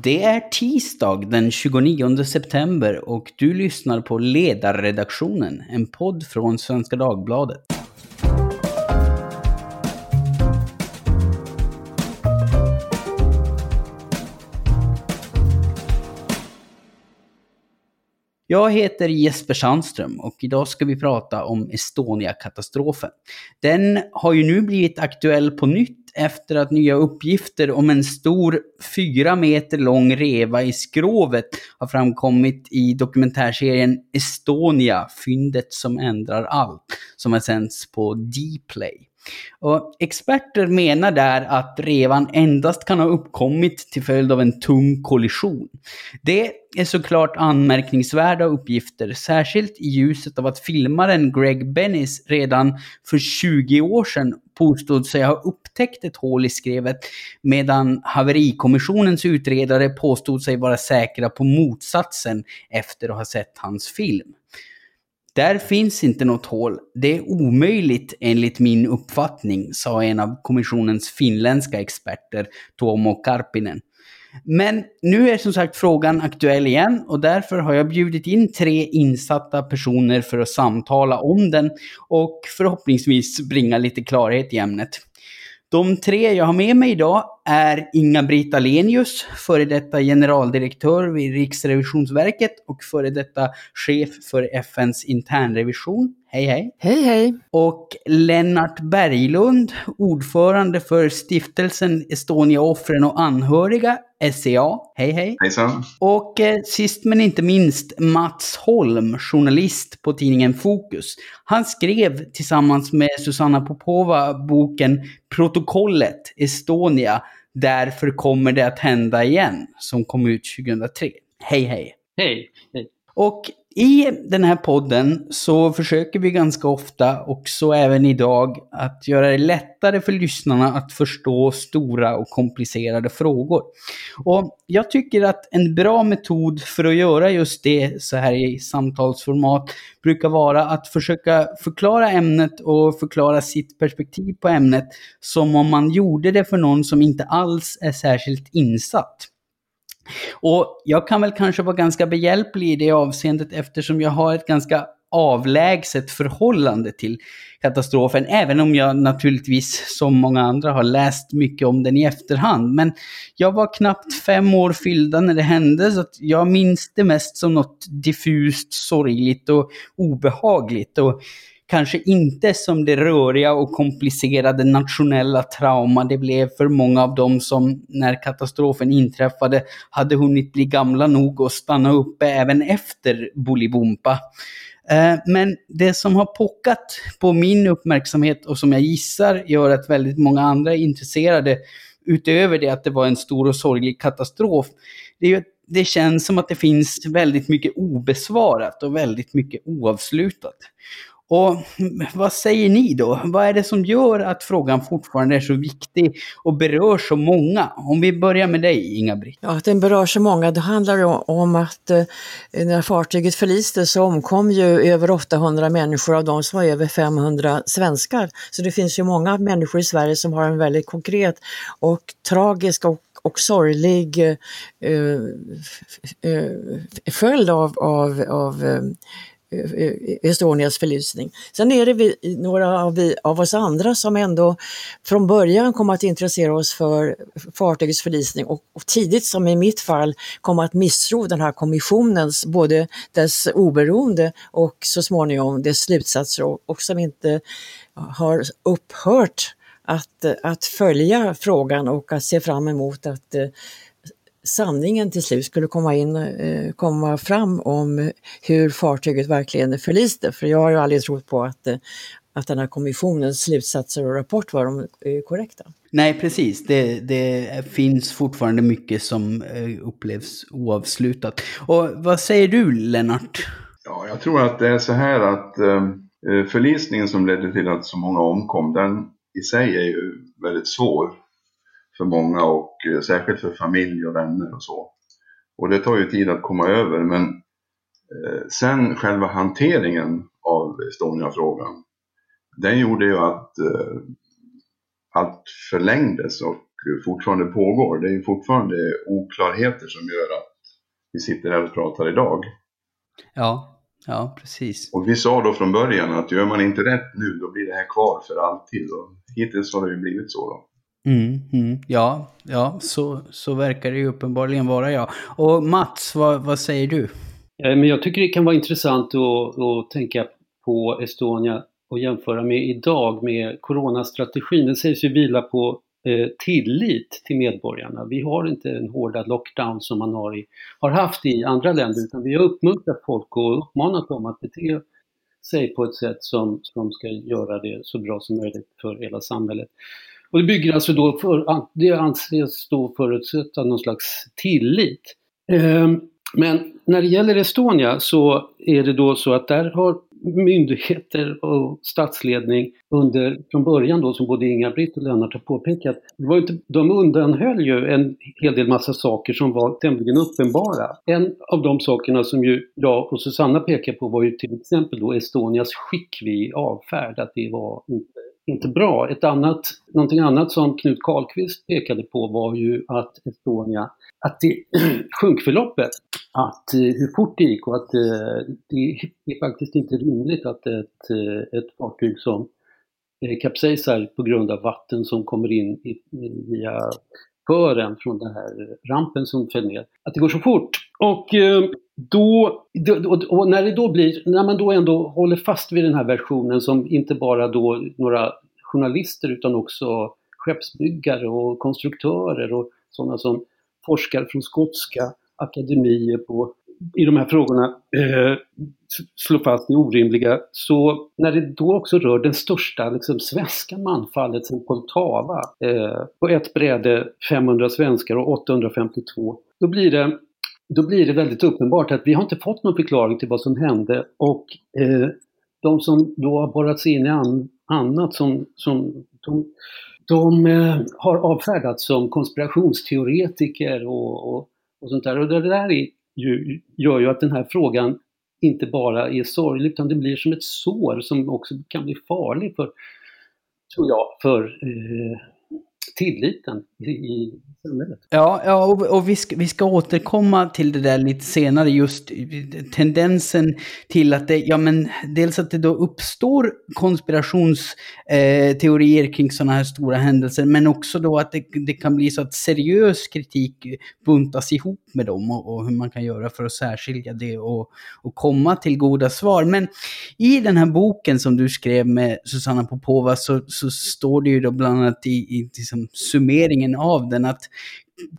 Det är tisdag den 29 september och du lyssnar på Ledarredaktionen, en podd från Svenska Dagbladet. Jag heter Jesper Sandström och idag ska vi prata om Estonia-katastrofen. Den har ju nu blivit aktuell på nytt efter att nya uppgifter om en stor fyra meter lång reva i skrovet har framkommit i dokumentärserien Estonia, fyndet som ändrar allt, som har sänds på Dplay. Och experter menar där att revan endast kan ha uppkommit till följd av en tung kollision. Det är såklart anmärkningsvärda uppgifter, särskilt i ljuset av att filmaren Greg Bennis redan för 20 år sedan påstod sig ha upptäckt ett hål i skrevet, medan haverikommissionens utredare påstod sig vara säkra på motsatsen efter att ha sett hans film. Där finns inte något hål. Det är omöjligt enligt min uppfattning, sa en av kommissionens finländska experter, Tuomo Karpinen. Men nu är som sagt frågan aktuell igen och därför har jag bjudit in tre insatta personer för att samtala om den och förhoppningsvis bringa lite klarhet i ämnet. De tre jag har med mig idag är Inga-Britt Alenius, före detta generaldirektör vid Riksrevisionsverket och före detta chef för FNs internrevision. Hej hej! Hej hej! Och Lennart Berglund, ordförande för stiftelsen Estonia-offren och anhöriga, SCA. Hej hej! Hejsan! Och eh, sist men inte minst Mats Holm, journalist på tidningen Fokus. Han skrev tillsammans med Susanna Popova boken Protokollet Estonia Därför kommer det att hända igen, som kom ut 2003. Hej hej! Hej! hej. Och i den här podden så försöker vi ganska ofta, och så även idag, att göra det lättare för lyssnarna att förstå stora och komplicerade frågor. Och jag tycker att en bra metod för att göra just det så här i samtalsformat brukar vara att försöka förklara ämnet och förklara sitt perspektiv på ämnet som om man gjorde det för någon som inte alls är särskilt insatt. Och jag kan väl kanske vara ganska behjälplig i det avseendet eftersom jag har ett ganska avlägset förhållande till katastrofen, även om jag naturligtvis som många andra har läst mycket om den i efterhand. Men jag var knappt fem år fyllda när det hände, så att jag minns det mest som något diffust, sorgligt och obehagligt. Och kanske inte som det röriga och komplicerade nationella trauma det blev för många av dem som när katastrofen inträffade hade hunnit bli gamla nog och stanna uppe även efter Bolibompa. Eh, men det som har pockat på min uppmärksamhet och som jag gissar gör att väldigt många andra är intresserade utöver det att det var en stor och sorglig katastrof, det är ju att det känns som att det finns väldigt mycket obesvarat och väldigt mycket oavslutat. Och vad säger ni då? Vad är det som gör att frågan fortfarande är så viktig och berör så många? Om vi börjar med dig, Inga-Britt. Ja, att den berör så många, det handlar om att eh, när fartyget förliste så omkom ju över 800 människor, av dem som var över 500 svenskar. Så det finns ju många människor i Sverige som har en väldigt konkret och tragisk och och sorglig eh, eh, eh följd av, av, av Eh, Eh, Estonias förlisning. Sen är det vi, några av, vi, av oss andra som ändå från början kom att intressera oss för fartygets förlisning och, och, tidigt som i mitt fall kom att misstro den här kommissionens, både dess oberoende och så småningom dess slutsatser och, och som inte har upphört att, att följa frågan och att se fram emot att eh, sanningen till slut skulle komma, in, eh, komma fram om hur fartyget verkligen förliste. För jag har ju aldrig trott på att, eh, att den här kommissionens slutsatser och rapport var de eh, korrekta. Nej, precis. Det, det, finns fortfarande mycket som upplevs oavslutat. Och vad säger du, Lennart? Ja, jag tror att det är så här att förlisningen som ledde till att så många omkom, den i sig är ju väldigt svår för många och eh, särskilt för familj och vänner och så. Och det tar ju tid att komma över men eh, sen själva hanteringen av Estonia-frågan den gjorde ju att eh, allt förlängdes och fortfarande pågår. Det är ju fortfarande oklarheter som gör att vi sitter här och pratar idag. Ja, ja precis. Och vi sa då från början att gör man inte rätt nu då blir det här kvar för alltid. Och hittills har det ju blivit så då. Mm, mm, ja, ja så, så verkar det ju uppenbarligen vara ja. Och Mats, vad, vad säger du? Eh, men jag tycker det kan vara intressant att, att tänka på Estonia och jämföra med idag med coronastrategin. Den sägs ju vila på eh, tillit till medborgarna. Vi har inte en hårda lockdown som man har, i, har haft i andra länder utan vi har uppmuntrat folk och uppmanat dem att bete sig på ett sätt som, som ska göra det så bra som möjligt för hela samhället. Och det bygger alltså då för, det anses då förutsätta någon slags tillit. Ehm, men när det gäller Estonia så är det då så att där har myndigheter och statsledning under, från början då, som både Inga-Britt och Lennart har påpekat, det var inte, de undanhöll ju en hel del massa saker som var tämligen uppenbara. En av de sakerna som ju jag och Susanna pekar på var ju till exempel då Estonias skick vid avfärd, att det var inte inte bra. Ett annat, någonting annat som Knut Karlqvist pekade på var ju att Estonia, att det, sjunkförloppet, att eh, hur fort det gick och att eh, det är faktiskt inte rimligt att ett, eh, ett fartyg som kapsejsar på grund av vatten som kommer in via fören från den här rampen som föll ner, att det går så fort. Och eh, då, och när det då blir, när man då ändå håller fast vid den här versionen som inte bara då några journalister utan också skeppsbyggare och konstruktörer och sådana som forskar från skotska akademier på, i de här frågorna eh, slå fast är orimliga. Så när det då också rör den största liksom, svenska manfallet sen Poltava, eh, på ett bräde 500 svenskar och 852, då blir det då blir det väldigt uppenbart att vi har inte fått någon förklaring till vad som hände och eh, de som då har borrat sig in i an, annat som, som de, de eh, har avfärdats som konspirationsteoretiker och, och, och, sånt där. Och det där är ju, gör ju att den här frågan inte bara är sorglig utan det blir som ett sår som också kan bli farlig för, tror jag, för eh, tilliten i samhället. Ja, ja och, och vi, ska, vi ska återkomma till det där lite senare, just tendensen till att det, ja men dels att det då uppstår konspirationsteorier eh, kring sådana här stora händelser, men också då att det, det, kan bli så att seriös kritik buntas ihop med dem och, och hur man kan göra för att särskilja det och, och komma till goda svar. Men i den här boken som du skrev med Susanna Popova så, så står det ju då bland annat i, i liksom summeringen av den att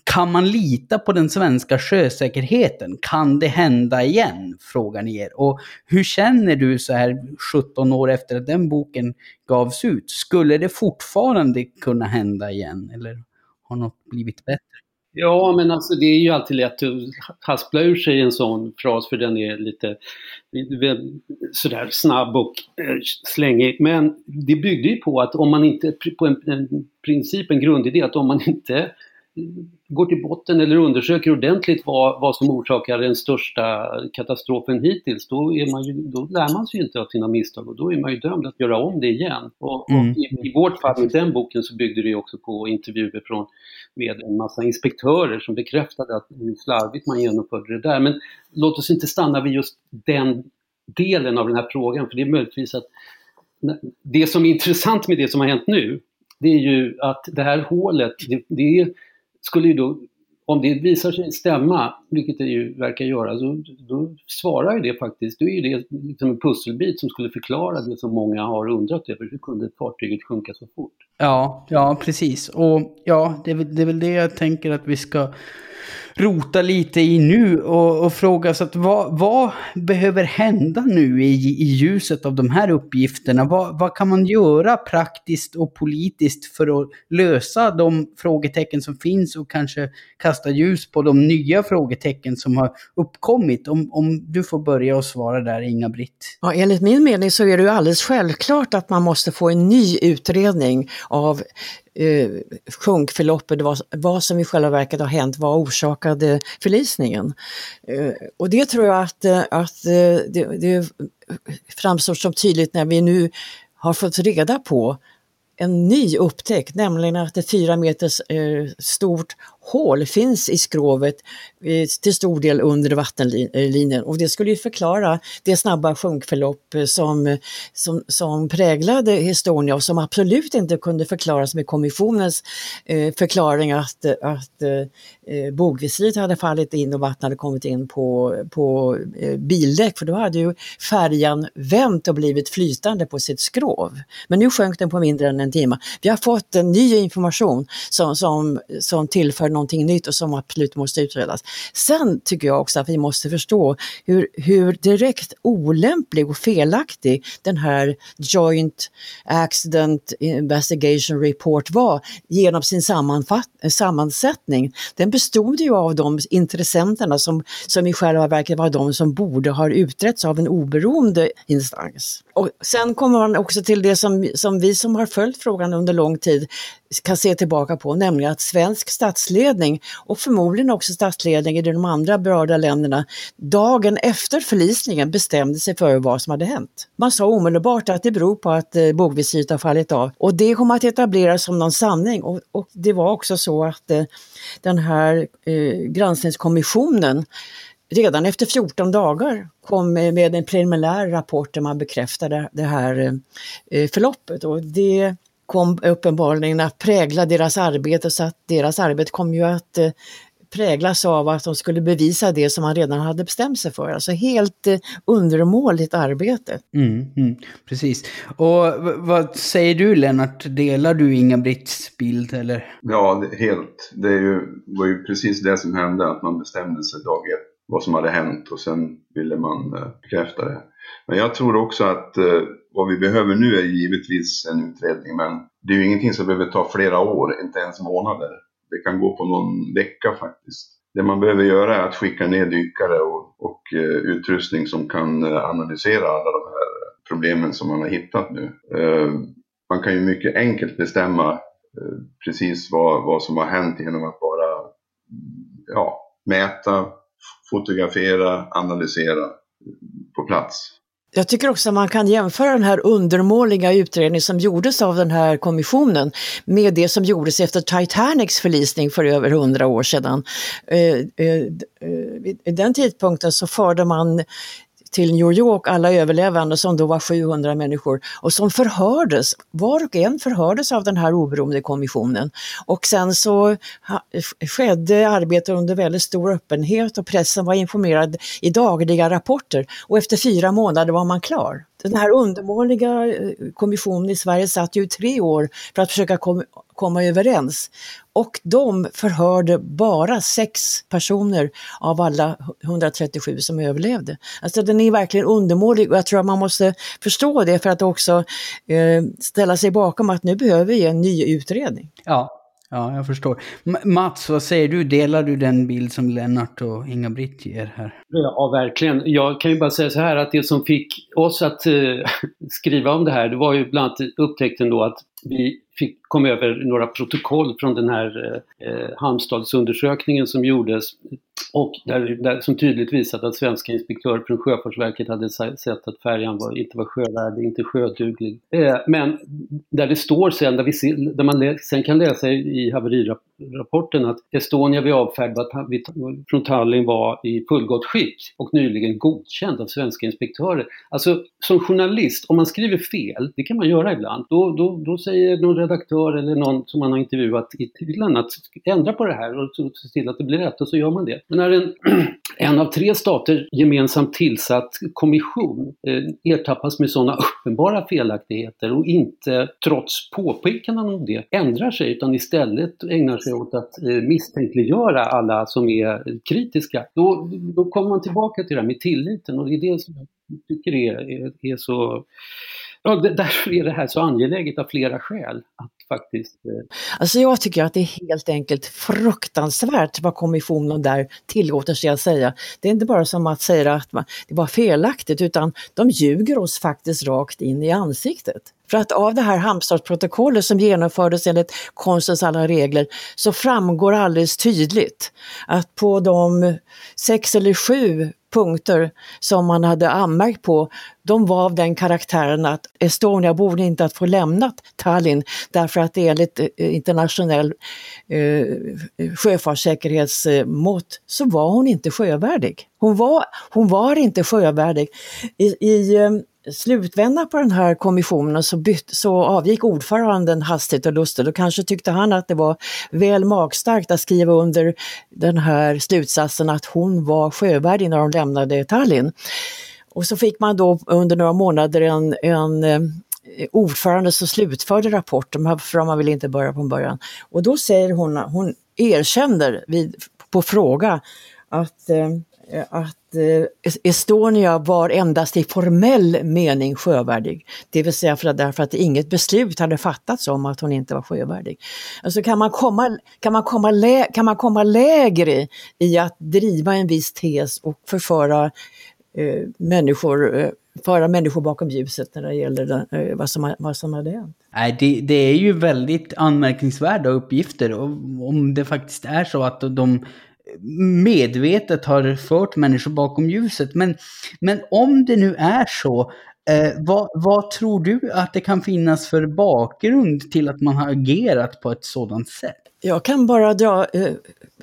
kan man lita på den svenska sjösäkerheten? Kan det hända igen? Frågar ni er. Och hur känner du så här 17 år efter att den boken gavs ut? Skulle det fortfarande kunna hända igen? Eller har något blivit bättre? Ja, men alltså det är ju alltid lätt att haspla ur sig en sån fras för den är lite sådär snabb och eh, slängig. Men det byggde ju på att om man inte, på en, en princip, en grundidé, att om man inte går till botten eller undersöker ordentligt vad, vad som orsakar den största katastrofen hittills, då, är man ju, då lär man sig ju inte av sina misstag och då är man ju dömd att göra om det igen. Och, mm. och i, i, vårt fall, i den boken, så byggde det också på intervjuer från, med en massa inspektörer som bekräftade att hur slarvigt man genomförde det där. Men låt oss inte stanna vid just den delen av den här frågan, för det är möjligtvis att det som är intressant med det som har hänt nu, det är ju att det här hålet, det, det är skulle ju då, om det visar sig stämma, vilket det ju verkar göra, så, då svarar ju det faktiskt, då är ju det liksom en pusselbit som skulle förklara det som många har undrat över, hur kunde fartyget sjunka så fort? Ja, ja precis. Och ja, det är, det är väl det jag tänker att vi ska rota lite i nu och, och fråga så att vad, vad behöver hända nu i, i ljuset av de här uppgifterna? Vad, vad kan man göra praktiskt och politiskt för att lösa de frågetecken som finns och kanske kasta ljus på de nya frågetecken som har uppkommit? Om, om du får börja och svara där, Inga-Britt. Ja, enligt min mening så är det ju alldeles självklart att man måste få en ny utredning av eh, sjunkförloppet, vad, vad som i själva verket har hänt, vad orsakade förlisningen. Eh, och det tror jag att, eh, att eh, det, det framstår som tydligt när vi nu har fått reda på en ny upptäckt, nämligen att ett fyra meters eh, stort hål finns i skrovet eh, till stor del under vattenlinjen och det skulle ju förklara det snabba sjunkförlopp eh, som, som, som präglade Estonia och som absolut inte kunde förklaras med kommissionens eh, förklaring att, att eh, eh, bogvisiret hade fallit in och vattnet hade kommit in på, på eh, bildäck för då hade ju färjan vänt och blivit flytande på sitt skrov. Men nu sjönk den på mindre än en timme. Vi har fått en ny information som, som, som tillför någonting nytt och som absolut måste utredas. Sen tycker jag också att vi måste förstå hur, hur direkt olämplig och felaktig den här Joint Accident Investigation Report var genom sin sammansättning. Den bestod ju av de intressenterna som, som i själva verket var de som borde ha utretts av en oberoende instans. Och sen kommer man också till det som, som vi som har följt frågan under lång tid kan se tillbaka på, nämligen att svensk statsledning och förmodligen också statsledning i de andra berörda länderna dagen efter förlisningen bestämde sig för vad som hade hänt. Man sa omedelbart att det beror på att eh, bogvisiret har fallit av och det kom att etableras som någon sanning och, och det var också så att eh, den här eh, granskningskommissionen redan efter 14 dagar kom med en preliminär rapport där man bekräftade det här eh, förloppet och det kom uppenbarligen att prägla deras arbete så att deras arbete kom ju att eh, präglas av att de skulle bevisa det som man redan hade bestämt sig för. Alltså helt eh, undermåligt arbete. Mm, mm, precis. Och vad säger du Lennart? Delar du Inga-Britts bild eller? Ja, helt. Det är ju, var ju precis det som hände, att man bestämde sig dag ett vad som hade hänt och sen ville man eh, bekräfta det. Men jag tror också att eh, vad vi behöver nu är givetvis en utredning, men det är ju ingenting som behöver ta flera år, inte ens månader. Det kan gå på någon vecka faktiskt. Det man behöver göra är att skicka ner dykare och, och eh, utrustning som kan analysera alla de här problemen som man har hittat nu. Man kan ju mycket enkelt bestämma precis vad, vad som har hänt genom att bara ja, mäta, fotografera, analysera på plats. Jag tycker också att man kan jämföra den här undermåliga utredningen som gjordes av den här kommissionen med det som gjordes efter Titanics förlisning för över hundra år sedan. Eh, eh, eh, vid den tidpunkten så förde man till New York, alla överlevande som då var 700 människor och som förhördes, var och en förhördes av den här oberoende kommissionen. Och sen så skedde arbetet under väldigt stor öppenhet och pressen var informerad i dagliga rapporter och efter fyra månader var man klar. Den här undermåliga eh, kommissionen i Sverige satt ju i tre år för att försöka kom, komma överens. Och de förhörde bara sex personer av alla 137 som överlevde. Alltså den är verkligen undermålig och jag tror att man måste förstå det för att också eh, ställa sig bakom att nu behöver vi en ny utredning. Ja, Ja, jag förstår. Mats, vad säger du? Delar du den bild som Lennart och Inga-Britt ger här? Ja, verkligen. Jag kan ju bara säga så här att det som fick oss att eh, skriva om det här, det var ju bland annat upptäckten då att vi fick, kom över några protokoll från den här eh, eh, Halmstadsundersökningen som gjordes och där, där, som tydligt visade att svenska inspektörer från Sjöfartsverket hade sett att färjan var, inte var sjövärdig, inte sjöduglig. Eh, men där det står sen, där, vi ser, där man sen kan läsa i rapporten att Estonia vid avfärd från Tallinn var i fullgott skick och nyligen godkänd av svenska inspektörer. Alltså som journalist, om man skriver fel, det kan man göra ibland, då, då, då säger någon redaktör eller någon som man har intervjuat i Tyskland att ändra på det här och se till att det blir rätt och så gör man det. Men när en, en av tre stater gemensamt tillsatt kommission eh, ertappas med sådana uppenbara felaktigheter och inte trots påpekanden om det ändrar sig utan istället ägnar sig åt att eh, misstänkliggöra alla som är kritiska, då, då kommer man tillbaka till det här med tilliten och det är det som jag tycker är, är, är så Ja, därför är det här så angeläget av flera skäl. Att faktiskt... Eh... Alltså jag tycker att det är helt enkelt fruktansvärt vad kommissionen där tillåter sig att säga. Det är inte bara som att säga att det var felaktigt utan de ljuger oss faktiskt rakt in i ansiktet. För att av det här Halmstadsprotokollet som genomfördes enligt konstens alla regler så framgår alldeles tydligt att på de sex eller sju punkter som man hade anmärkt på, de var av den karaktären att Estonia borde inte att få lämnat Tallinn därför att det enligt eh, internationell eh, sjöfartssäkerhetsmått så var hon inte sjövärdig. Hon var, hon var inte sjövärdig. I, i eh, slutvända på den här kommissionen så, bytt, så avgick ordföranden hastigt och lustigt och kanske tyckte han att det var väl magstarkt att skriva under den här slutsatsen att hon var sjövärdig när de lämnade Tallinn. Och så fick man då under några månader en, en eh, ordförande som slutförde rapporten, för man ville inte börja från början. Och då säger hon, hon erkänner vid, på fråga att eh, att att eh, Estonia var endast i formell mening sjövärdig. Det vill säga för, därför att inget beslut hade fattats om att hon inte var sjövärdig. Alltså kan man komma, kan man komma, lä, kan man komma lägre i att driva en viss tes och förföra eh, människor eh, föra människor bakom ljuset när det gäller den, vad, som, vad som hade hänt. Nej, det, det är ju väldigt anmärkningsvärda uppgifter om det faktiskt är så att de medvetet har fört människor bakom ljuset. Men, men om det nu är så, eh, vad, vad, tror du att det kan finnas för bakgrund till att man har agerat på ett sådant sätt? Jag kan bara dra, eh,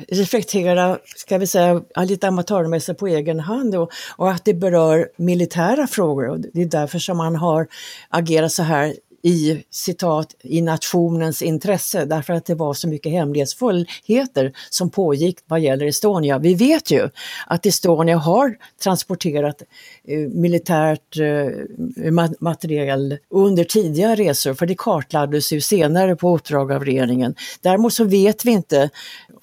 reflektera, ska vi säga, lite amatörmässigt på egen hand och, och, att det berör militära frågor. Och det är därför som man har agerat så här i citat i nationens intresse därför att det var så mycket hemlighetsfullheter som pågick vad gäller Estonia. Vi vet ju att Estonia har transporterat eh, militärt eh, materiel under tidigare resor för det kartlades ju senare på uppdrag av regeringen. Däremot så vet vi inte,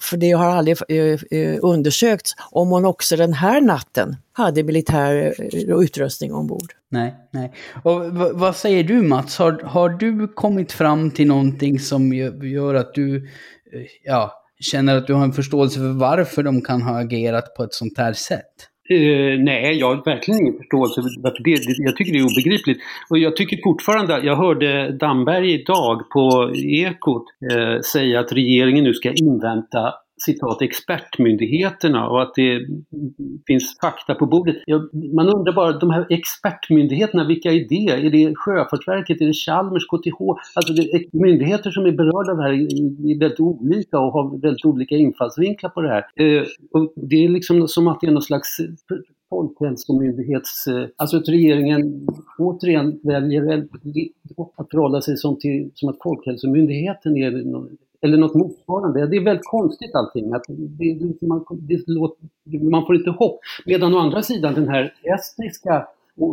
för det har aldrig eh, eh, undersökts, om hon också den här natten hade militär eh, utrustning ombord. Nej, nej. Och vad säger du Mats? Har, har du kommit fram till någonting som gör att du ja, känner att du har en förståelse för varför de kan ha agerat på ett sånt här sätt? Uh, nej, jag har verkligen ingen förståelse för det. Jag tycker det är obegripligt. Och jag tycker fortfarande, jag hörde Damberg idag på Ekot uh, säga att regeringen nu ska invänta citat expertmyndigheterna och att det finns fakta på bordet. Man undrar bara, de här expertmyndigheterna, vilka är det? Är det Sjöfartsverket, är det Chalmers, KTH? Alltså det är myndigheter som är berörda av det här är väldigt olika och har väldigt olika infallsvinklar på det här. Eh, och det är liksom som att det är någon slags folkhälsomyndighets... Eh, alltså att regeringen återigen väljer att förhålla sig som, till, som att Folkhälsomyndigheten är eller något motsvarande. Det är väldigt konstigt allting. Att det, det, man, det låter, man får inte hopp. Medan å andra sidan den här estniska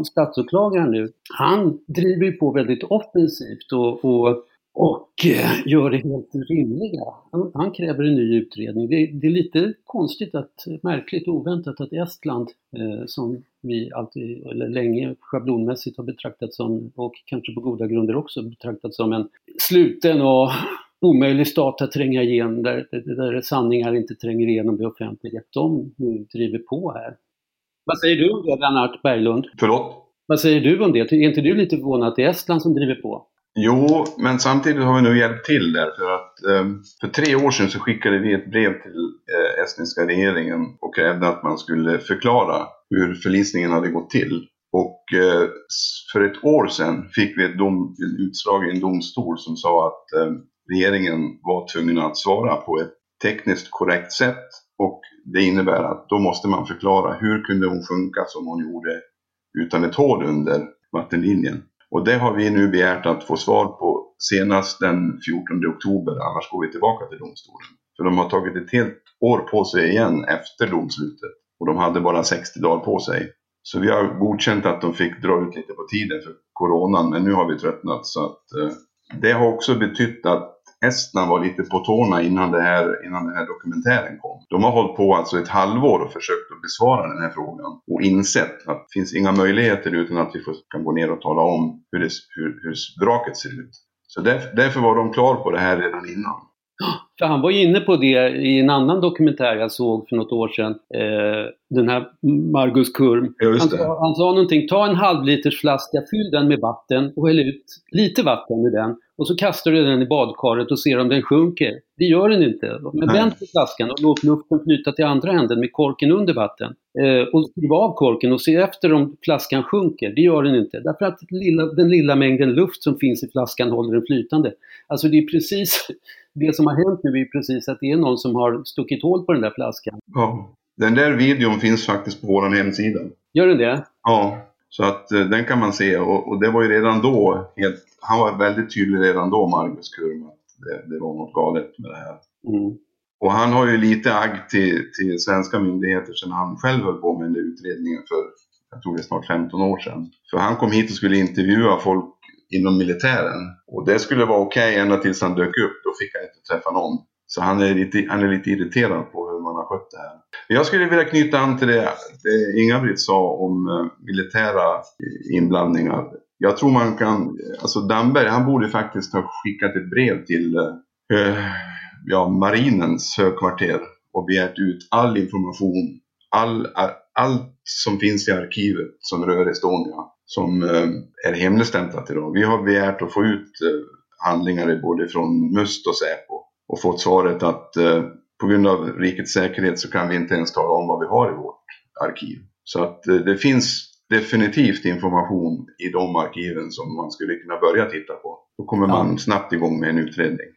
statsåklagaren nu, han driver ju på väldigt offensivt och, och, och eh, gör det helt rimliga. Han, han kräver en ny utredning. Det, det, är lite konstigt, att, märkligt och oväntat att Estland, eh, som vi alltid, eller länge schablonmässigt har betraktat som, och kanske på goda grunder också betraktat som en sluten och omöjlig stat att tränga igenom, där, där sanningar inte tränger igenom det offentliga. De driver på här. Vad säger du om det, Lennart Berglund? Förlåt? Vad säger du om det? Är inte du lite förvånad att det är Estland som driver på? Jo, men samtidigt har vi nu hjälpt till där för att eh, för tre år sedan så skickade vi ett brev till eh, estniska regeringen och krävde att man skulle förklara hur förlisningen hade gått till. Och eh, för ett år sedan fick vi ett, dom, ett utslag i en domstol som sa att eh, regeringen var tvungen att svara på ett tekniskt korrekt sätt. Och det innebär att då måste man förklara hur kunde hon sjunka som hon gjorde utan ett hål under vattenlinjen. Och det har vi nu begärt att få svar på senast den 14 oktober, annars går vi tillbaka till domstolen. För de har tagit ett helt år på sig igen efter domslutet. Och de hade bara 60 dagar på sig. Så vi har godkänt att de fick dra ut lite på tiden för coronan, men nu har vi tröttnat. Så att, eh, det har också betytt att Estland var lite på tårna innan, det här, innan den här dokumentären kom. De har hållit på alltså ett halvår och försökt att besvara den här frågan och insett att det finns inga möjligheter utan att vi kan gå ner och tala om hur, det, hur, hur vraket ser ut. Så därför, därför var de klar på det här redan innan. För han var inne på det i en annan dokumentär jag såg för något år sedan. Eh, den här Margus Kurm. Han, sa, han sa någonting, ta en halvliters flaska, fyll den med vatten och häll ut lite vatten ur den och så kastar du den i badkaret och ser om den sjunker. Det gör den inte. Men vänd på flaskan och låt luften flyta till andra änden med korken under vatten. Eh, och skruv av korken och se efter om flaskan sjunker. Det gör den inte. Därför att lilla, den lilla mängden luft som finns i flaskan håller den flytande. Alltså det är precis det som har hänt nu är precis att det är någon som har stuckit hål på den där flaskan. Ja. Den där videon finns faktiskt på vår hemsida. Gör den det? Ja, så att eh, den kan man se och, och, det var ju redan då helt, han var väldigt tydlig redan då, Marcus Kurm, att det, det, var något galet med det här. Mm. Och han har ju lite agg till, till svenska myndigheter sedan han själv höll på med den utredningen för, jag tror det är snart 15 år sedan. För han kom hit och skulle intervjua folk inom militären. Och det skulle vara okej okay ända tills han dök upp, då fick han inte träffa någon. Så han är lite, han är lite irriterad på man har skött det här. Jag skulle vilja knyta an till det, det Inga-Britt sa om eh, militära inblandningar. Jag tror man kan, eh, alltså Damberg han borde faktiskt ha skickat ett brev till eh, eh, ja, marinens högkvarter och begärt ut all information, all, allt som finns i arkivet som rör Estonia, som eh, är hemligstämplat idag. Vi har begärt att få ut handlingar både från MUST och Säpo och fått svaret att eh, på grund av rikets säkerhet så kan vi inte ens tala om vad vi har i vårt arkiv. Så att eh, det finns definitivt information i de arkiven som man skulle kunna börja titta på. Då kommer man snabbt igång med en utredning.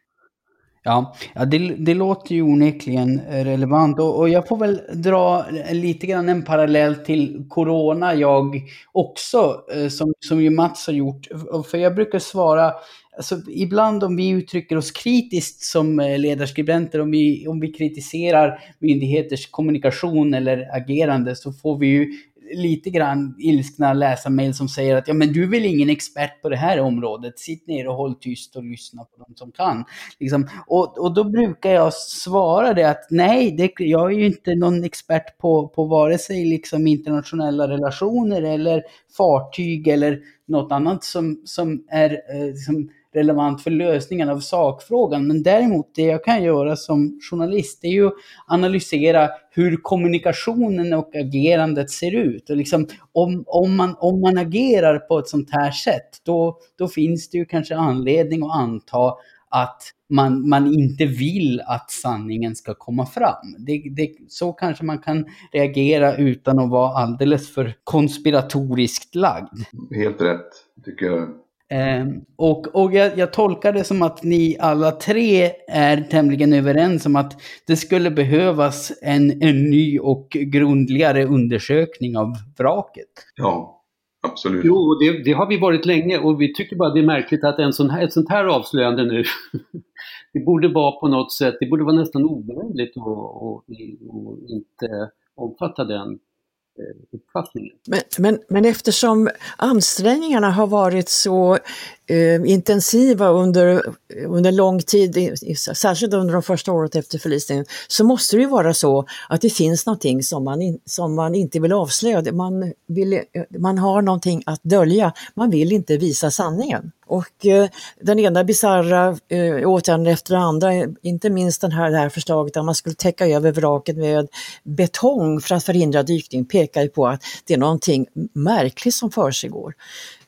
Ja, ja det, det låter ju onekligen relevant och, och, jag får väl dra lite grann en parallell till Corona jag också, eh, som, som ju Mats har gjort. För jag brukar svara, alltså, ibland om vi uttrycker oss kritiskt som eh, ledarskribenter, om vi, om vi kritiserar myndigheters kommunikation eller agerande så får vi ju lite grann ilskna läsarmail som säger att ja men du är väl ingen expert på det här området, sitt ner och håll tyst och lyssna på dem som kan. Liksom. Och, och då brukar jag svara det att nej, det, jag är ju inte någon expert på, på vare sig liksom internationella relationer eller fartyg eller något annat som, som är eh, liksom, relevant för lösningen av sakfrågan. Men däremot det jag kan göra som journalist är ju att analysera hur kommunikationen och agerandet ser ut. Och liksom, om, om, man, om man agerar på ett sånt här sätt, då, då finns det ju kanske anledning att anta att man, man inte vill att sanningen ska komma fram. Det, det, så kanske man kan reagera utan att vara alldeles för konspiratoriskt lagd. Helt rätt, tycker jag. Eh, och och jag, jag, tolkar det som att ni alla tre är tämligen överens om att det skulle behövas en, en ny och grundligare undersökning av vraket. Ja, absolut. Jo, det, det, har vi varit länge och vi tycker bara det är märkligt att en sån här, ett sånt här avslöjande nu, det borde vara på något sätt, det borde vara nästan omöjligt att inte omfatta den Eh, uppfattningen. Men, men, men eftersom ansträngningarna har varit så eh, intensiva under, under lång tid, särskilt under de första året efter förlisningen, så måste det ju vara så att det finns någonting som man, in, som man inte vill avslöja. Man, vill, eh, man har någonting att dölja, man vill inte visa sanningen. Och eh, den ena bisarra eh, åtgärden efter den andra, eh, inte minst den här, det här förslaget att man skulle täcka över vraket med betong för att förhindra dykning, pekar ju på att det är någonting märkligt som försiggår.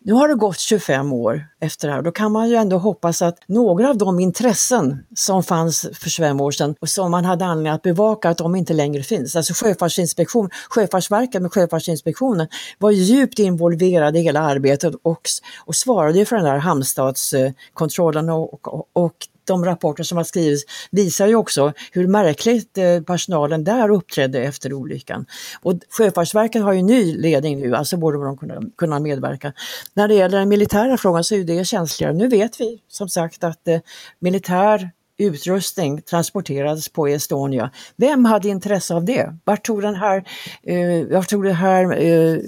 Nu har det gått 25 år efter det här. Då kan man ju ändå hoppas att några av de intressen som fanns för 25 år sedan och som man hade anledning att bevaka, att de inte längre finns. Alltså Sjöfartsinspektion, Sjöfartsverket med Sjöfartsinspektionen var djupt involverade i hela arbetet och, och svarade för den där hamnstadskontrollen och, och, och de rapporter som har skrivits visar ju också hur märkligt eh, personalen där uppträdde efter olyckan. Och Sjöfartsverket har ju ny ledning nu, alltså borde de kunna, kunna medverka. När det gäller den militära frågan så är det känsligare. Nu vet vi som sagt att eh, militär utrustning transporterades på Estonia. Vem hade intresse av det? Vart tog den här, eh, vart tog det här, eh,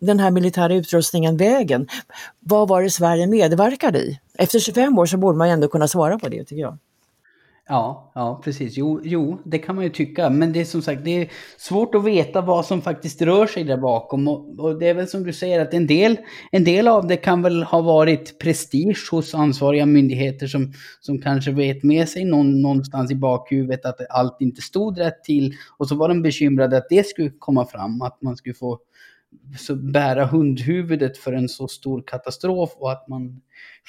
den här militära utrustningen vägen? Vad var det Sverige medverkade i? Efter 25 år så borde man ändå kunna svara på det tycker jag. Ja, ja precis. Jo, jo, det kan man ju tycka. Men det är som sagt, det är svårt att veta vad som faktiskt rör sig där bakom. Och, och, det är väl som du säger att en del, en del av det kan väl ha varit prestige hos ansvariga myndigheter som, som kanske vet med sig någon, någonstans i bakhuvudet att allt inte stod rätt till. Och så var de bekymrade att det skulle komma fram, att man skulle få så bära hundhuvudet för en så stor katastrof och att man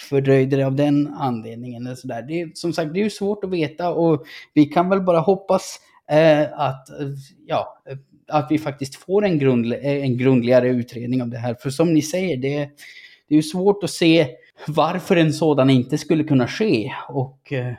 fördröjde det av den anledningen. Eller så där. Det är, som sagt, det är ju svårt att veta och vi kan väl bara hoppas eh, att, eh, ja, eh, att vi faktiskt får en, grund, eh, en grundligare utredning av det här. För som ni säger, det, det är ju svårt att se varför en sådan inte skulle kunna ske. Och eh,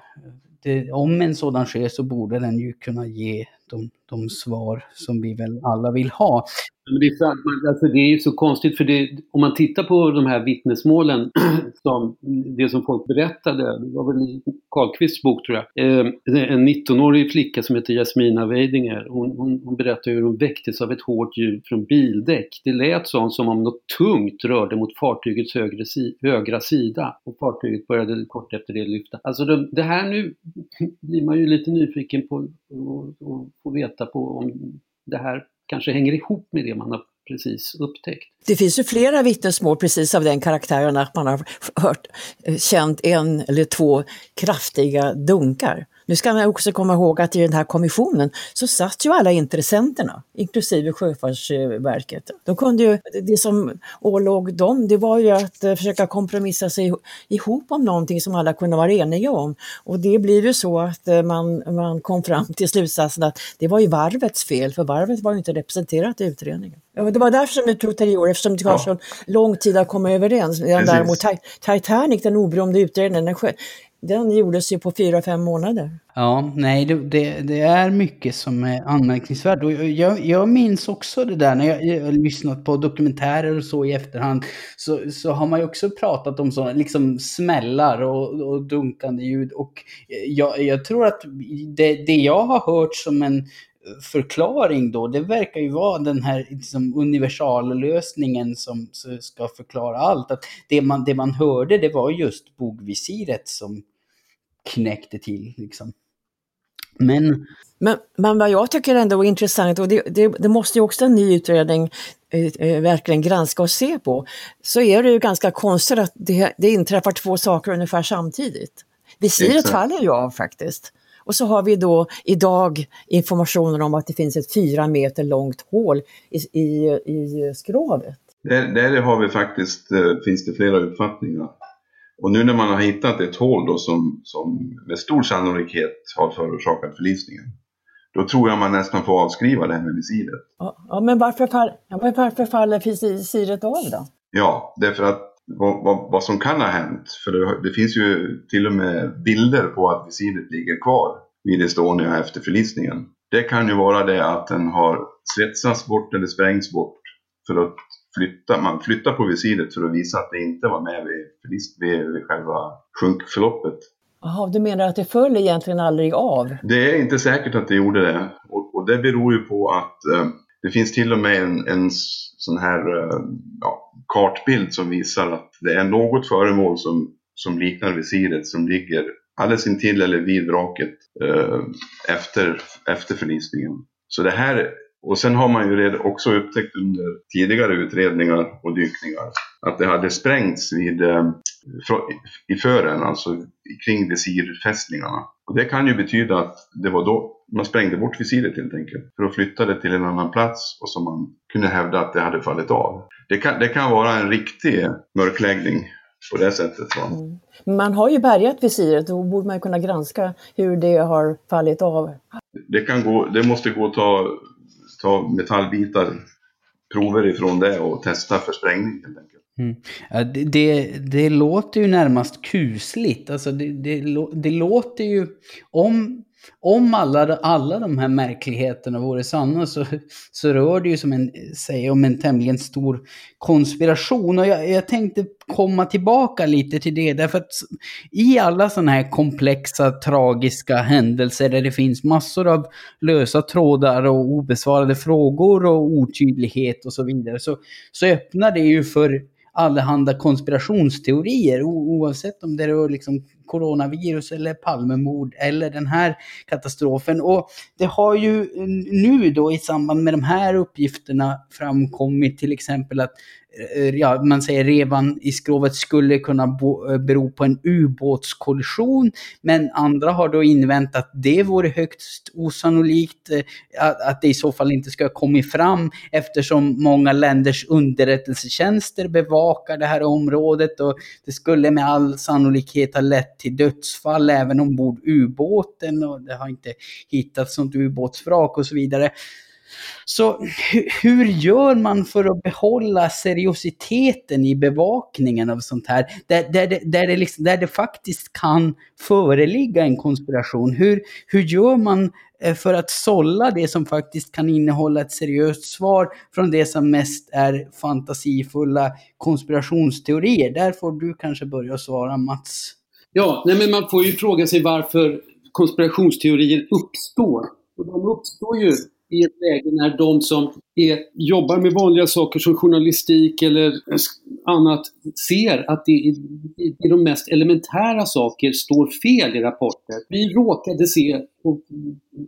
det, om en sådan sker så borde den ju kunna ge de, de svar som vi väl alla vill ha. Men det, är sant, alltså det är så konstigt för det, om man tittar på de här vittnesmålen, som, det som folk berättade, det var väl i Karlqvists bok tror jag, eh, en 19-årig flicka som heter Jasmina Weidinger, hon, hon, hon berättar hur hon väcktes av ett hårt ljud från bildäck. Det lät sånt som om något tungt rörde mot fartygets högre, högra sida och fartyget började kort efter det lyfta. Alltså det, det här nu blir man ju lite nyfiken på och få veta på om det här kanske hänger ihop med det man har precis upptäckt. Det finns ju flera vittnesmål precis av den karaktären att man har hört, eh, känt en eller två kraftiga dunkar. Nu ska man också komma ihåg att i den här kommissionen så satt ju alla intressenterna, inklusive Sjöfartsverket. De kunde ju, det som ålåg dem, det var ju att eh, försöka kompromissa sig ihop om någonting som alla kunde vara eniga om. Och det blir ju så att eh, man, man kom fram till slutsatsen att det var ju varvets fel, för varvet var ju inte representerat i utredningen. Det var därför som det tog tre år, eftersom det tar ja. så lång tid att komma överens. Däremot Titanic, den oberoende utredningen, den, den gjordes ju på fyra, fem månader. Ja, nej, det, det, det, är mycket som är anmärkningsvärt. Och jag, jag minns också det där när jag, jag lyssnat på dokumentärer och så i efterhand. Så, så har man ju också pratat om sådana liksom smällar och, och dunkande ljud. Och jag, jag tror att det, det jag har hört som en förklaring då, det verkar ju vara den här liksom, universallösningen som ska förklara allt. Att det, man, det man hörde det var just bogvisiret som knäckte till. Liksom. Men, men, men vad jag tycker ändå är intressant, och det, det, det måste ju också en ny utredning eh, eh, verkligen granska och se på, så är det ju ganska konstigt att det, det inträffar två saker ungefär samtidigt. Visiret faller ju av faktiskt. Och så har vi då idag informationen om att det finns ett fyra meter långt hål i, i, i skrovet. Där, där har vi faktiskt, eh, finns det flera uppfattningar. Och nu när man har hittat ett hål då som, som med stor sannolikhet har förorsakat förlisningen. Då tror jag man nästan får avskriva det här med visiret. Ja, men varför, fall, ja, varför faller visiret av då? Ja, därför att vad, vad, vad, som kan ha hänt. För det, det, finns ju till och med bilder på att visiret ligger kvar vid Estonia efter förlisningen. Det kan ju vara det att den har svetsats bort eller sprängts bort för att flytta, man flyttar på visiret för att visa att det inte var med vid, vid, vid själva sjunkförloppet. Jaha, du menar att det föll egentligen aldrig av? Det är inte säkert att det gjorde det. Och, och det beror ju på att eh, det finns till och med en, en sån här eh, ja, kartbild som visar att det är något föremål som, som liknar visiret som ligger alldeles intill eller vid vraket eh, efter, efter förlisningen. Så det här, och sen har man ju också upptäckt under tidigare utredningar och dykningar att det hade sprängts vid, eh, i fören, alltså kring visirfästningarna. Och det kan ju betyda att det var då man sprängde bort visiret helt enkelt. För att flytta det till en annan plats och så man kunde hävda att det hade fallit av. Det kan, det kan vara en riktig mörkläggning på det sättet. Mm. Man har ju bärgat visiret, då borde man kunna granska hur det har fallit av. Det, kan gå, det måste gå att ta, ta metallbitar, prover ifrån det och testa för sprängning helt enkelt. Mm. Ja, det, det, det, låter ju närmast kusligt. Alltså det, det, det låter ju... Om om alla, alla de här märkligheterna vore sanna så, så rör det ju som en, sig om en tämligen stor konspiration. Och jag, jag tänkte komma tillbaka lite till det, därför att i alla sådana här komplexa, tragiska händelser där det finns massor av lösa trådar och obesvarade frågor och otydlighet och så vidare, så, så öppnar det ju för allehanda konspirationsteorier oavsett om det rör liksom coronavirus eller Palmemord eller den här katastrofen. Och det har ju nu då i samband med de här uppgifterna framkommit till exempel att Eh, ja, man säger revan i skrovet skulle kunna bo, eh, bero på en ubåtskollision. Men andra har då invänt att det vore högst osannolikt eh, att, att det i så fall inte ska ha kommit fram eftersom många länders underrättelsetjänster bevakar det här området och det skulle med all sannolikhet ha lett till dödsfall även ombord ubåten och det har inte hittats något ubåtsvrak och så vidare. Så hur gör man för att behålla seriositeten i bevakningen av sånt här? Där, där, det, där, det, liksom, där det faktiskt kan föreligga en konspiration. Hur, hur gör man eh, för att sålla det som faktiskt kan innehålla ett seriöst svar från det som mest är fantasifulla konspirationsteorier? Där får du kanske börja svara Mats. Ja, nej men man får ju fråga sig varför konspirationsteorier uppstår. Och de uppstår ju i ett läge när de som är, jobbar med vanliga saker som journalistik eller annat ser att det i, i de mest elementära saker står fel i rapporter. Vi råkade se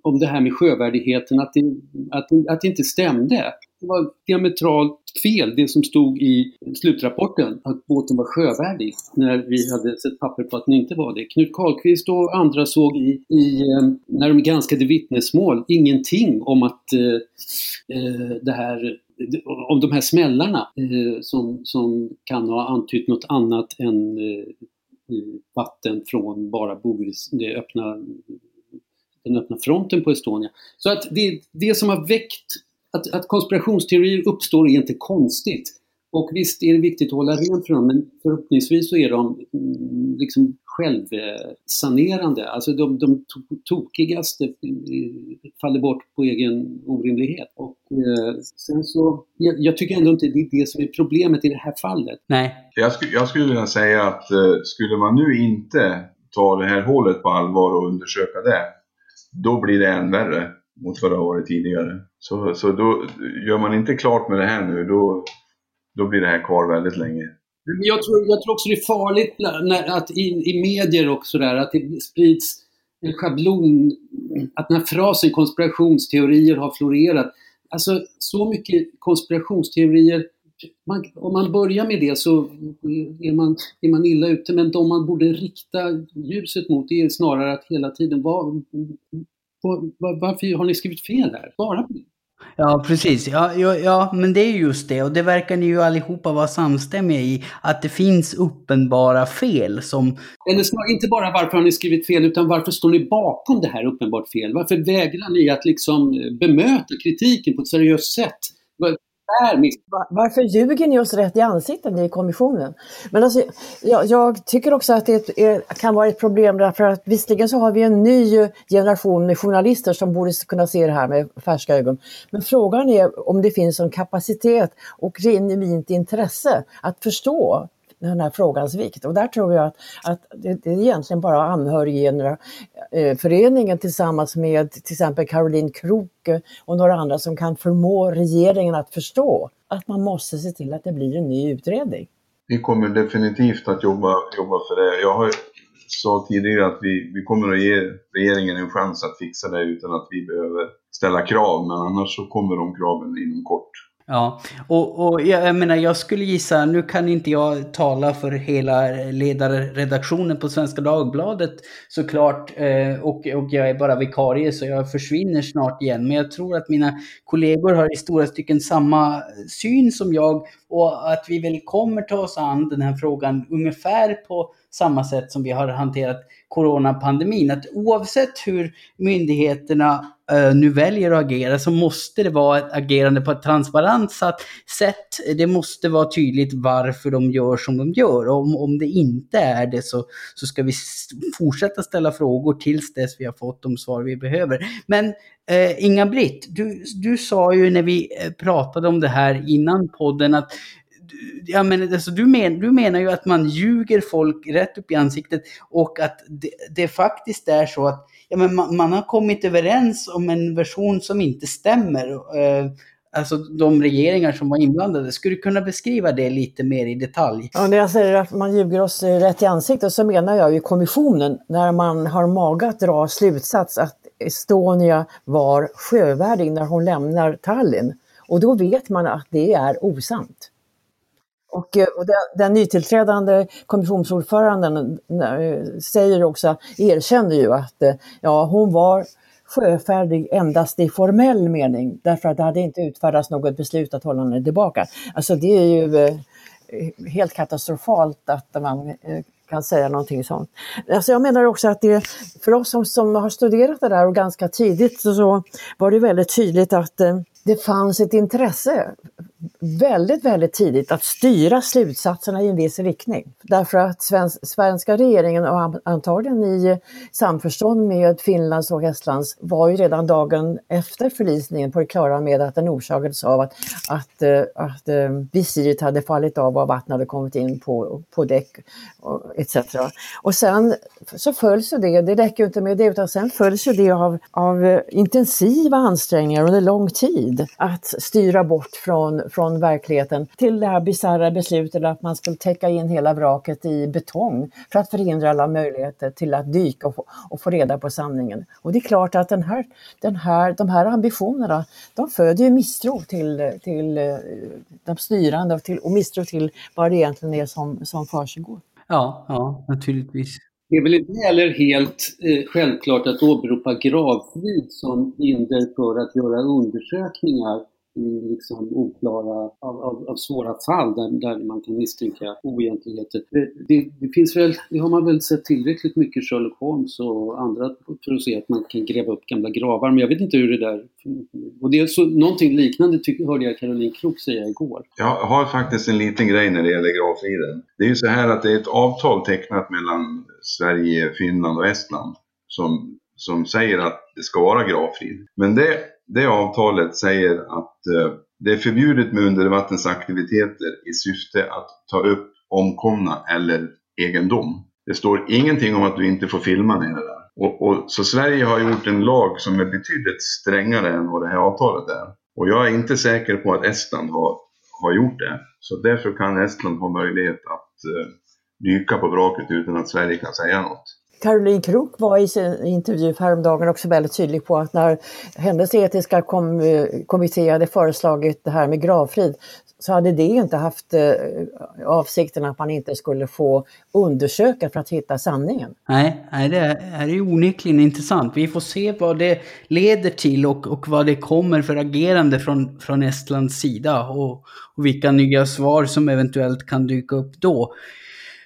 om det här med sjövärdigheten, att det, att, att det inte stämde. Det var diametralt fel det som stod i slutrapporten, att båten var sjövärdig, när vi hade sett papper på att den inte var det. Knut Karlqvist och andra såg i, i eh, när de granskade vittnesmål, ingenting om att eh, eh, det här om de här smällarna eh, som, som kan ha antytt något annat än eh, eh vatten från bara Bogris, det öppna, den öppna fronten på Estonia. Så att det, det som har väckt att, att konspirationsteorier uppstår är inte konstigt. Och visst är det viktigt att hålla rent för dem, men förhoppningsvis så är de mm, liksom självsanerande. Alltså de, de tokigaste faller bort på egen orimlighet. Och eh, sen så, jag, jag, tycker ändå inte det är det som är problemet i det här fallet. Nej. Jag, skulle, jag skulle vilja säga att eh, skulle man nu inte ta det här hålet på allvar och undersöka det, då blir det än värre mot vad det har varit tidigare. Så, så då gör man inte klart med det här nu, då, då blir det här kvar väldigt länge. Jag tror, jag tror också det är farligt när, att i, i medier och sådär, att det sprids en schablon, att den här frasen konspirationsteorier har florerat. Alltså så mycket konspirationsteorier, man, om man börjar med det så är man, är man illa ute. Men de man borde rikta ljuset mot är snarare att hela tiden, vad, varför har ni skrivit fel här? Svara på det. Ja, precis. Ja, ja, ja, men det är just det. Och det verkar ni ju allihopa vara samstämmiga i. Att det finns uppenbara fel som... Eller snarare, inte bara varför har ni skrivit fel, utan varför står ni bakom det här uppenbart fel? Varför vägrar ni att liksom bemöta kritiken på ett seriöst sätt? Varför ljuger ni oss rätt i ansiktet, i kommissionen? Men alltså, jag, jag tycker också att det är, kan vara ett problem därför att visserligen så har vi en ny generation med journalister som borde kunna se det här med färska ögon. Men frågan är om det finns en kapacitet och genuint intresse att förstå den här frågans vikt. Och där tror jag att, att det, det är egentligen bara anhörigföreningen eh, tillsammans med till exempel Caroline Kroke eh, och några andra som kan förmå regeringen att förstå att man måste se till att det blir en ny utredning. Vi kommer definitivt att jobba, jobba för det. Jag har sa tidigare att vi, vi kommer att ge regeringen en chans att fixa det utan att vi behöver ställa krav, men annars så kommer de kraven inom kort. Ja, och, och jag, jag, menar jag skulle gissa, nu kan inte jag tala för hela ledarredaktionen på Svenska Dagbladet såklart eh, och, och jag är bara vikarie så jag försvinner snart igen. Men jag tror att mina kollegor har i stora stycken samma syn som jag och att vi väl kommer ta oss an den här frågan ungefär på samma sätt som vi har hanterat coronapandemin. Att oavsett hur myndigheterna uh, nu väljer att agera så måste det vara ett agerande på ett transparent sätt. Det måste vara tydligt varför de gör som de gör. Och om, om det inte är det så, så ska vi fortsätta ställa frågor tills dess vi har fått de svar vi behöver. Men uh, Inga-Britt, du, du sa ju när vi eh, pratade om det här innan podden att ja, men, alltså, du, men, du menar ju att man ljuger folk rätt upp i ansiktet och att det, det faktiskt är så att ja, men man, man, har kommit överens om en version som inte stämmer. Eh, alltså de regeringar som var inblandade. Skulle du kunna beskriva det lite mer i detalj? Ja, när jag säger att man ljuger oss eh, rätt i ansiktet så menar jag ju kommissionen när man har mage att dra slutsats att Estonia var sjövärdig när hon lämnar Tallinn. Och då vet man att det är osant. Och, eh, och den, den nytillträdande kommissionsordföranden eh, säger också, erkänner ju att eh, ja, hon var sjöfärdig endast i formell mening därför att det hade inte utfärdats något beslut att hålla henne tillbaka. Alltså det är ju helt katastrofalt att man kan säga någonting sånt. Alltså jag menar också att det, för oss som, som har studerat det där och ganska tidigt så, så var det väldigt tydligt att det fanns ett intresse väldigt, väldigt tidigt att styra slutsatserna i en viss riktning. Därför att svensk, svenska regeringen och antagligen i samförstånd med Finlands och Estlands var ju redan dagen efter förlisningen på det klara med att den orsakades av att, att, eh, att, att visiret hade fallit av och vattnet hade kommit in på, på däck etc. Och sen så följs ju det, det räcker ju inte med det, utan sen följs ju det av, av eh, intensiva ansträngningar under lång tid att styra bort från, från verkligheten till det här bisarra beslutet att man skulle täcka in hela vraket i betong för att förhindra alla möjligheter till att dyka och få, och få reda på sanningen. Och det är klart att den här, den här, de här ambitionerna, de föder ju misstro till, till eh, de styrande och, till, och misstro till vad det egentligen är som, som försiggår. Ja, ja, naturligtvis. Det är väl inte heller helt eh, självklart att åberopa gravfrid som hinder för att göra undersökningar i liksom oklara, av, av, av, svåra fall där, där man kan misstänka oegentligheter. Det, det, det, finns väl, det har man väl sett tillräckligt mycket Sherlock Holmes och andra för att se att man kan gräva upp gamla gravar. Men jag vet inte hur det där... Och det är så, någonting liknande tyck, hörde jag Caroline Krook säga igår. Jag har faktiskt en liten grej när det gäller gravfriden. Det är ju så här att det är ett avtal tecknat mellan Sverige, Finland och Estland som, som säger att det ska vara gravfrid. Men det det avtalet säger att eh, det är förbjudet med undervattensaktiviteter i syfte att ta upp omkomna eller egendom. Det står ingenting om att du inte får filma nere där. Och, och, så Sverige har gjort en lag som är betydligt strängare än vad det här avtalet är. Och jag är inte säker på att Estland har, har gjort det. Så därför kan Estland ha möjlighet att eh, dyka på vraket utan att Sverige kan säga något. Caroline Krook var i sin intervju häromdagen också väldigt tydlig på att när hennes etiska kom, eh, kommitté hade föreslagit det här med gravfrid så hade det inte haft eh, avsikten att man inte skulle få undersöka för att hitta sanningen. Nej, nej det är, är onekligen intressant. Vi får se vad det leder till och, och vad det kommer för agerande från, från Estlands sida och, och vilka nya svar som eventuellt kan dyka upp då.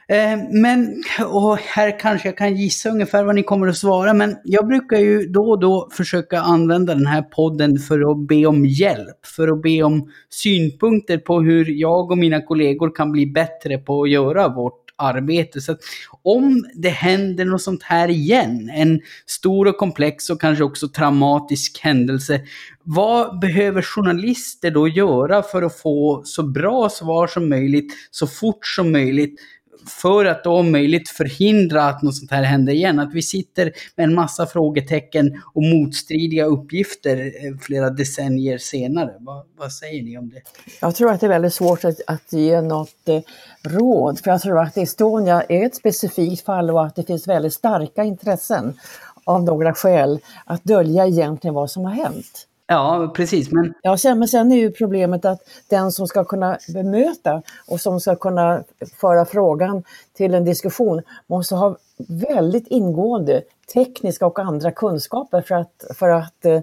Eh, men, och här kanske jag kan gissa ungefär vad ni kommer att svara, men jag brukar ju då och då försöka använda den här podden för att be om hjälp, för att be om synpunkter på hur jag och mina kollegor kan bli bättre på att göra vårt arbete. Så att om det händer något sånt här igen, en stor och komplex och kanske också traumatisk händelse, vad behöver journalister då göra för att få så bra svar som möjligt, så fort som möjligt, för att om möjligt förhindra att något sånt här händer igen. Att vi sitter med en massa frågetecken och motstridiga uppgifter eh, flera decennier senare. Vad, vad säger ni om det? Jag tror att det är väldigt svårt att, att ge något eh, råd, för jag tror att Estonia är ett specifikt fall och att det finns väldigt starka intressen av några skäl att dölja egentligen vad som har hänt. Ja, precis. Men... Ja, sen, men sen är ju problemet att den som ska kunna bemöta och som ska kunna föra frågan till en diskussion måste ha väldigt ingående tekniska och andra kunskaper för att, för att eh,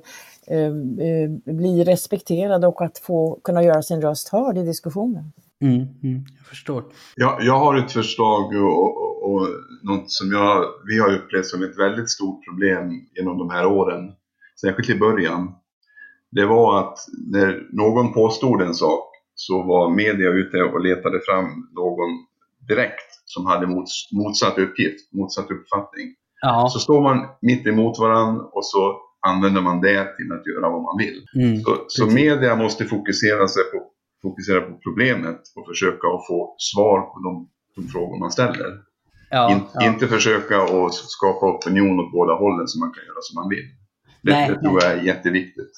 eh, bli respekterad och att få kunna göra sin röst hörd i diskussionen. Mm, mm, jag förstår. Ja, jag har ett förslag och, och, och något som jag, vi har upplevt som ett väldigt stort problem genom de här åren, särskilt i början det var att när någon påstod en sak så var media ute och letade fram någon direkt som hade mots, motsatt uppgift, motsatt uppfattning. Ja. Så står man mitt emot varandra och så använder man det till att göra vad man vill. Mm, så, så, media måste fokusera, sig på, fokusera på problemet och försöka att få svar på de, de frågor man ställer. Ja, In, ja. Inte försöka att skapa opinion åt båda hållen så man kan göra som man vill. Det, Nej, det tror jag är jätteviktigt.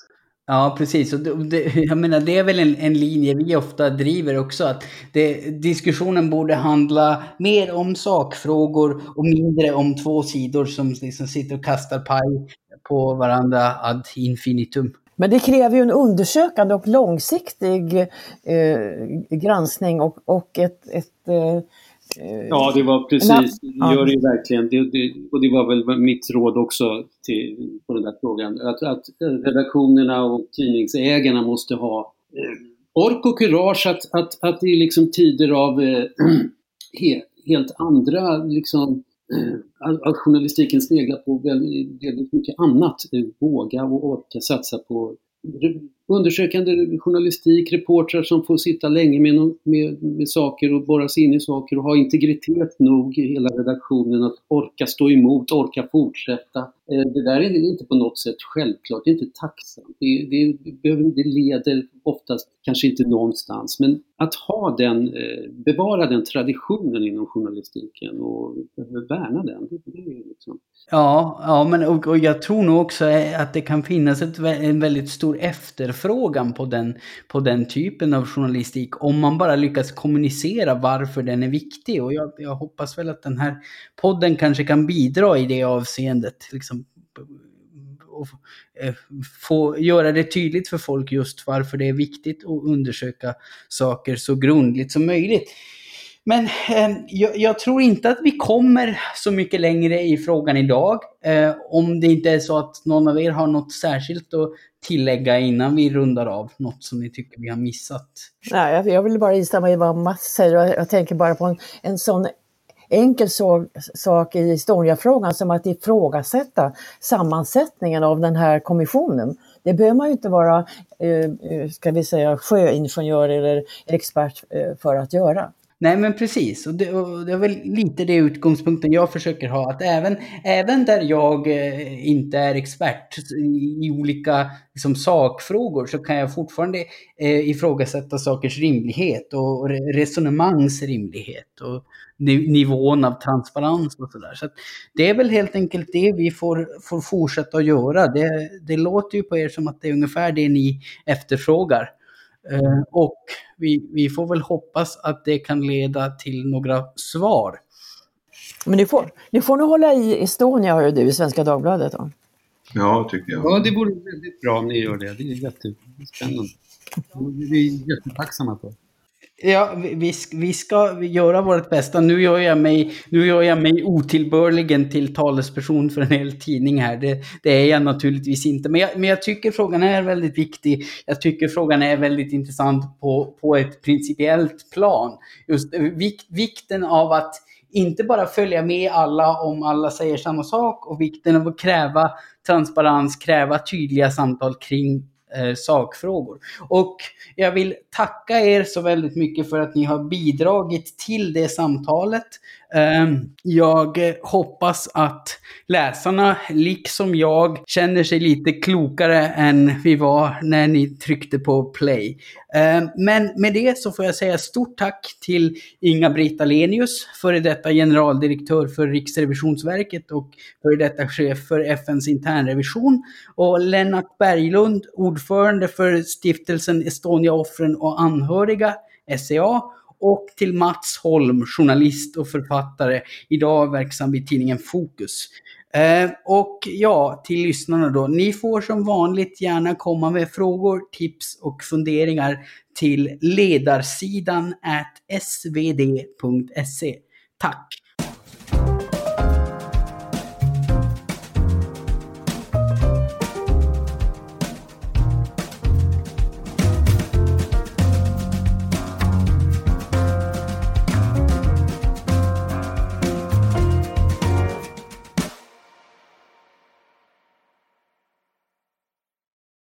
Ja, precis. Och det, jag menar, det är väl en, en, linje vi ofta driver också, att det, diskussionen borde handla mer om sakfrågor och mindre om två sidor som liksom sitter och kastar paj på varandra ad infinitum. Men det kräver ju en undersökande och långsiktig eh, granskning och, och ett, ett eh, Ja, det var precis, det gör det ju verkligen. Det, det, och det var väl mitt råd också till, på den där frågan. Att, att redaktionerna och tidningsägarna måste ha eh, ork och kurage att, att, att i liksom tider av eh, he, helt andra liksom, eh, att journalistiken sneglar på väldigt, väldigt mycket annat. Våga och orka satsa på undersökande journalistik, reportrar som får sitta länge med, med, med saker och borra sig in i saker och ha integritet nog i hela redaktionen att orka stå emot, orka fortsätta. Eh, det där är inte på något sätt självklart, det är inte tacksamt. Det, det, det leder oftast kanske inte någonstans, men att ha den, eh, bevara den traditionen inom journalistiken och värna den, det, det är liksom Ja, ja men och, och, jag tror nog också att det kan finnas ett, en väldigt stor efterfrågan på den, på den typen av journalistik om man bara lyckas kommunicera varför den är viktig. Och jag, jag hoppas väl att den här podden kanske kan bidra i det avseendet. Liksom, och eh, få göra det tydligt för folk just varför det är viktigt att undersöka saker så grundligt som möjligt. Men eh, jag, jag, tror inte att vi kommer så mycket längre i frågan idag. Eh, om det inte är så att någon av er har något särskilt att tillägga innan vi rundar av. Något som ni tycker vi har missat. Nej, jag, jag vill bara instämma i vad Mats säger. Jag tänker bara på en, en sån enkel så, sak i Estonia-frågan som att ifrågasätta sammansättningen av den här kommissionen. Det behöver man ju inte vara, eh, eh ska vi säga, sjöingenjör eller expert eh, för att göra. Nej men precis, och det, och det är väl lite det utgångspunkten jag försöker ha. Att även, även där jag eh, inte är expert i, i olika liksom, sakfrågor så kan jag fortfarande eh, ifrågasätta sakers rimlighet och resonemangs rimlighet och nivån av transparens och sådär. Så, så det är väl helt enkelt det vi får, får fortsätta att göra. Det, det låter ju på er som att det är ungefär det ni efterfrågar. Eh, och vi, vi får väl hoppas att det kan leda till några svar. Men ni får, ni får nog hålla i Estonia, hör du, i Svenska Dagbladet. Då. Ja, tycker jag. Ja, det vore väldigt bra om ni gör det. Det är jättespännande. Vi är jättetacksamma för. Ja, vi, vi ska göra vårt bästa. Nu gör jag mig, nu gör jag mig otillbörligen till talesperson för en hel tidning här. Det, det är jag naturligtvis inte. Men jag, men jag tycker frågan är väldigt viktig. Jag tycker frågan är väldigt intressant på, på ett principiellt plan. Just eh, vik, vikten av att inte bara följa med alla om alla säger samma sak och vikten av att kräva transparens, kräva tydliga samtal kring eh, sakfrågor. Och jag vill tacka er så väldigt mycket för att ni har bidragit till det samtalet. Ehm, jag hoppas att läsarna, liksom jag, känner sig lite klokare än vi var när ni tryckte på play. Ehm, men med det så får jag säga stort tack till Inga-Britt Alenius, före detta generaldirektör för Riksrevisionsverket och före detta chef för FNs internrevision. Och Lennart Berglund, ordförande för stiftelsen Estonia-offren och anhöriga, SCA och till Mats Holm, journalist och författare, idag verksam vid tidningen Fokus. Eh, och ja, till lyssnarna då, ni får som vanligt gärna komma med frågor, tips och funderingar till ledarsidan svd.se. Tack!